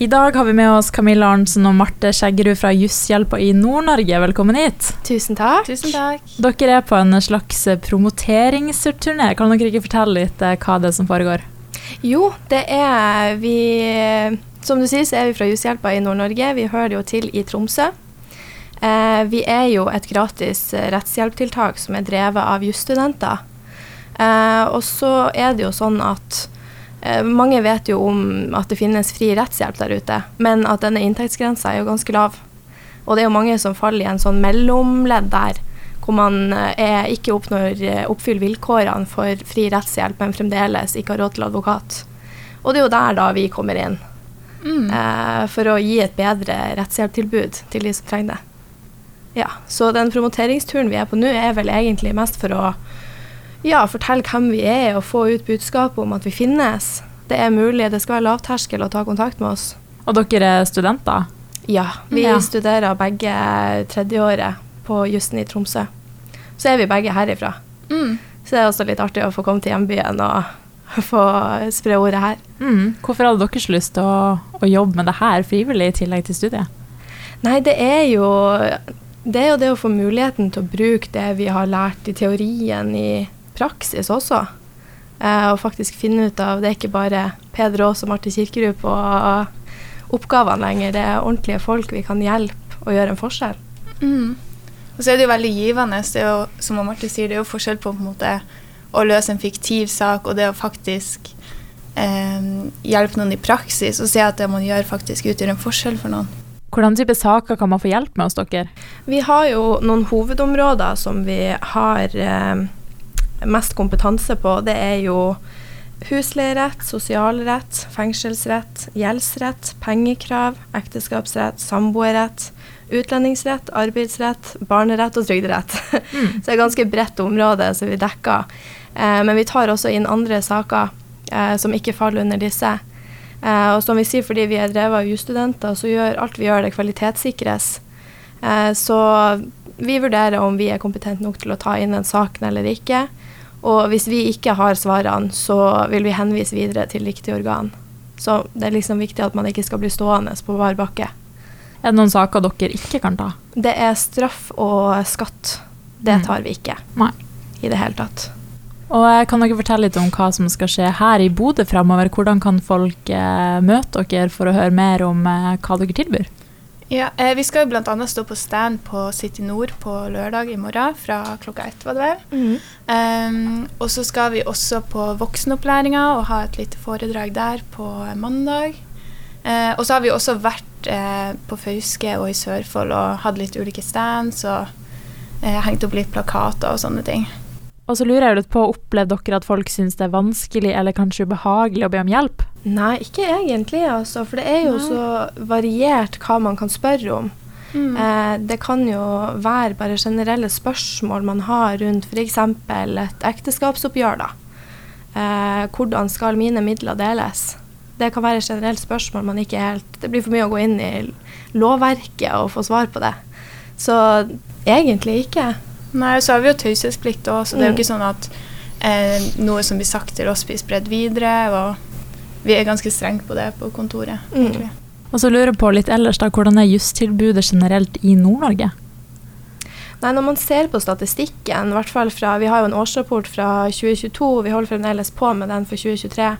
I dag har vi med oss Camilla Arntzen og Marte Skjeggerud fra Jusshjelpa i Nord-Norge. Velkommen hit. Tusen takk. Tusen takk. Dere er på en slags promoteringsturné. Kan dere ikke fortelle litt eh, hva det er som foregår? Jo, det er vi Som du sier, så er vi fra Jusshjelpa i Nord-Norge. Vi hører jo til i Tromsø. Eh, vi er jo et gratis rettshjelptiltak som er drevet av jusstudenter. Eh, og så er det jo sånn at Eh, mange vet jo om at det finnes fri rettshjelp der ute, men at denne inntektsgrensa er jo ganske lav. Og det er jo mange som faller i en sånn mellomledd der, hvor man eh, er, ikke oppnår eh, oppfyller vilkårene for fri rettshjelp, men fremdeles ikke har råd til advokat. Og det er jo der da vi kommer inn, mm. eh, for å gi et bedre rettshjelptilbud til de som trenger det. Ja, Så den promoteringsturen vi er på nå, er vel egentlig mest for å ja, fortelle hvem vi er og få ut budskapet om at vi finnes. Det er mulig. Det skal være lavterskel å ta kontakt med oss. Og dere er studenter? Ja, vi ja. studerer begge tredjeåret på jussen i Tromsø. Så er vi begge herifra. Mm. Så det er også litt artig å få komme til hjembyen og få spre ordet her. Mm. Hvorfor hadde dere så lyst til å, å, jobbe med det her frivillig i tillegg til studiet? Nei, det er jo det er jo det å få muligheten til å bruke det vi har lært i teorien i praksis også. Eh, og faktisk finne ut av Det er ikke bare Peder Aas og Marte Kirkerud på oppgavene lenger. Det er ordentlige folk vi kan hjelpe og gjøre en forskjell. Mm. Og så er det jo veldig givende. Det er jo, som Marte sier, det er jo forskjell på, på måte, å løse en fiktiv sak og det å faktisk eh, hjelpe noen i praksis og se at det man gjør, faktisk utgjør en forskjell for noen. Hvordan type saker kan man få hjelp med hos dere? Vi har jo noen hovedområder som vi har eh, mest kompetanse på, det er jo husleierett, sosialrett, fengselsrett, gjeldsrett, pengekrav, ekteskapsrett, samboerrett, utlendingsrett, arbeidsrett, barnerett og trygderett. Mm. så det er et ganske bredt område som vi dekker. Eh, men vi tar også inn andre saker eh, som ikke faller under disse. Eh, og som vi sier, fordi vi er drevet av jusstudenter, så gjør alt vi gjør, det kvalitetssikres. Eh, så vi vurderer om vi er kompetente nok til å ta inn den saken eller ikke. Og hvis vi ikke har svarene, så vil vi henvise videre til riktig organ. Så det er liksom viktig at man ikke skal bli stående på bar bakke. Er det noen saker dere ikke kan ta? Det er straff og skatt. Det mm. tar vi ikke Nei. i det hele tatt. Og eh, Kan dere fortelle litt om hva som skal skje her i Bodø framover? Hvordan kan folk eh, møte dere for å høre mer om eh, hva dere tilbyr? Ja, eh, Vi skal jo bl.a. stå på stand på City Nord på lørdag i morgen fra klokka ett, var det vel. Mm. Um, og så skal vi også på voksenopplæringa og ha et lite foredrag der på mandag. Uh, og så har vi også vært uh, på Fauske og i Sørfold og hatt litt ulike stands og uh, hengt opp litt plakater og sånne ting. Og så lurer jeg litt på, Opplevde dere at folk syns det er vanskelig eller kanskje ubehagelig å be om hjelp? Nei, ikke egentlig, altså. For det er jo Nei. så variert hva man kan spørre om. Mm. Eh, det kan jo være bare generelle spørsmål man har rundt f.eks. et ekteskapsoppgjør. da. Eh, hvordan skal mine midler deles? Det kan være et generelt spørsmål man ikke helt Det blir for mye å gå inn i lovverket og få svar på det. Så egentlig ikke. Nei, så har vi jo taushetsplikt òg, så det er jo mm. ikke sånn at eh, noe som blir sagt til oss, blir spredd videre. Og vi er ganske strenge på det på kontoret. Mm. Og så lurer jeg på litt ellers, da, hvordan er justilbudet generelt i Nord-Norge? Nei, Når man ser på statistikken, i hvert fall fra, vi har jo en årsrapport fra 2022, vi holder fremdeles på med den for 2023.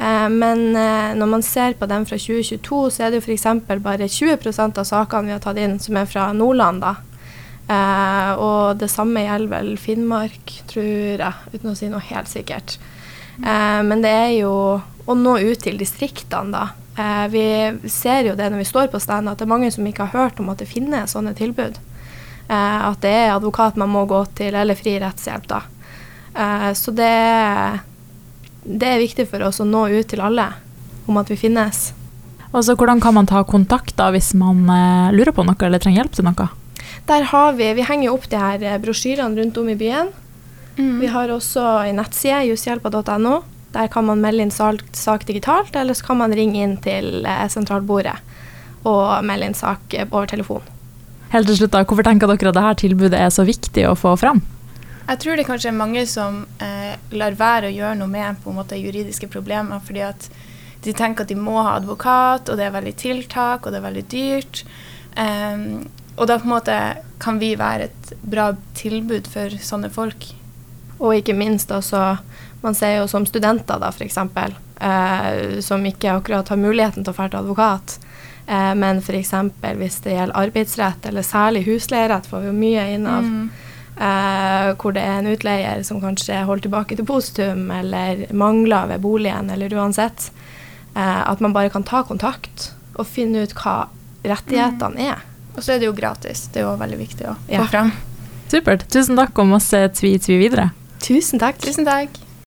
Eh, men eh, når man ser på den fra 2022, så er det jo f.eks. bare 20% av sakene vi har tatt inn som er fra Nordland. da. Eh, og det samme gjelder vel Finnmark, tror jeg, uten å si noe helt sikkert. Eh, men det er jo å nå ut til distriktene, da. Eh, vi ser jo det når vi står på stand, at det er mange som ikke har hørt om at det finnes sånne tilbud. Eh, at det er advokat man må gå til, eller fri rettshjelp, da. Eh, så det, det er viktig for oss å nå ut til alle om at vi finnes. Altså, Hvordan kan man ta kontakt da hvis man eh, lurer på noe eller trenger hjelp til noe? Der har vi Vi henger opp de her eh, brosjyrene rundt om i byen. Mm. Vi har også en nettside, jusshjelpa.no. Der kan man melde inn sak, sak, digitalt, eller så kan man ringe inn til eh, sentralbordet og melde inn sak eh, over telefon. Helt til slutt, da, Hvorfor tenker dere at dette tilbudet er så viktig å få fram? Jeg tror det kanskje er mange som eh, lar være å gjøre noe med på en måte juridiske problemer, fordi at de tenker at de må ha advokat, og det er veldig tiltak, og det er veldig dyrt. Um, og da på en måte kan vi være et bra tilbud for sånne folk. Og ikke minst også, man ser jo som studenter da f.eks., eh, som ikke akkurat har muligheten til å dra til advokat. Eh, men f.eks. hvis det gjelder arbeidsrett, eller særlig husleierett, får vi jo mye inn av. Mm. Eh, hvor det er en utleier som kanskje holder tilbake til positum, eller mangler ved boligen, eller uansett. Eh, at man bare kan ta kontakt og finne ut hva rettighetene mm. er. Og så er det jo gratis. Det er jo veldig viktig å få ja. fram. Supert. Tusen takk og masse tvi-tvi videre. Tusen takk. Tusen takk.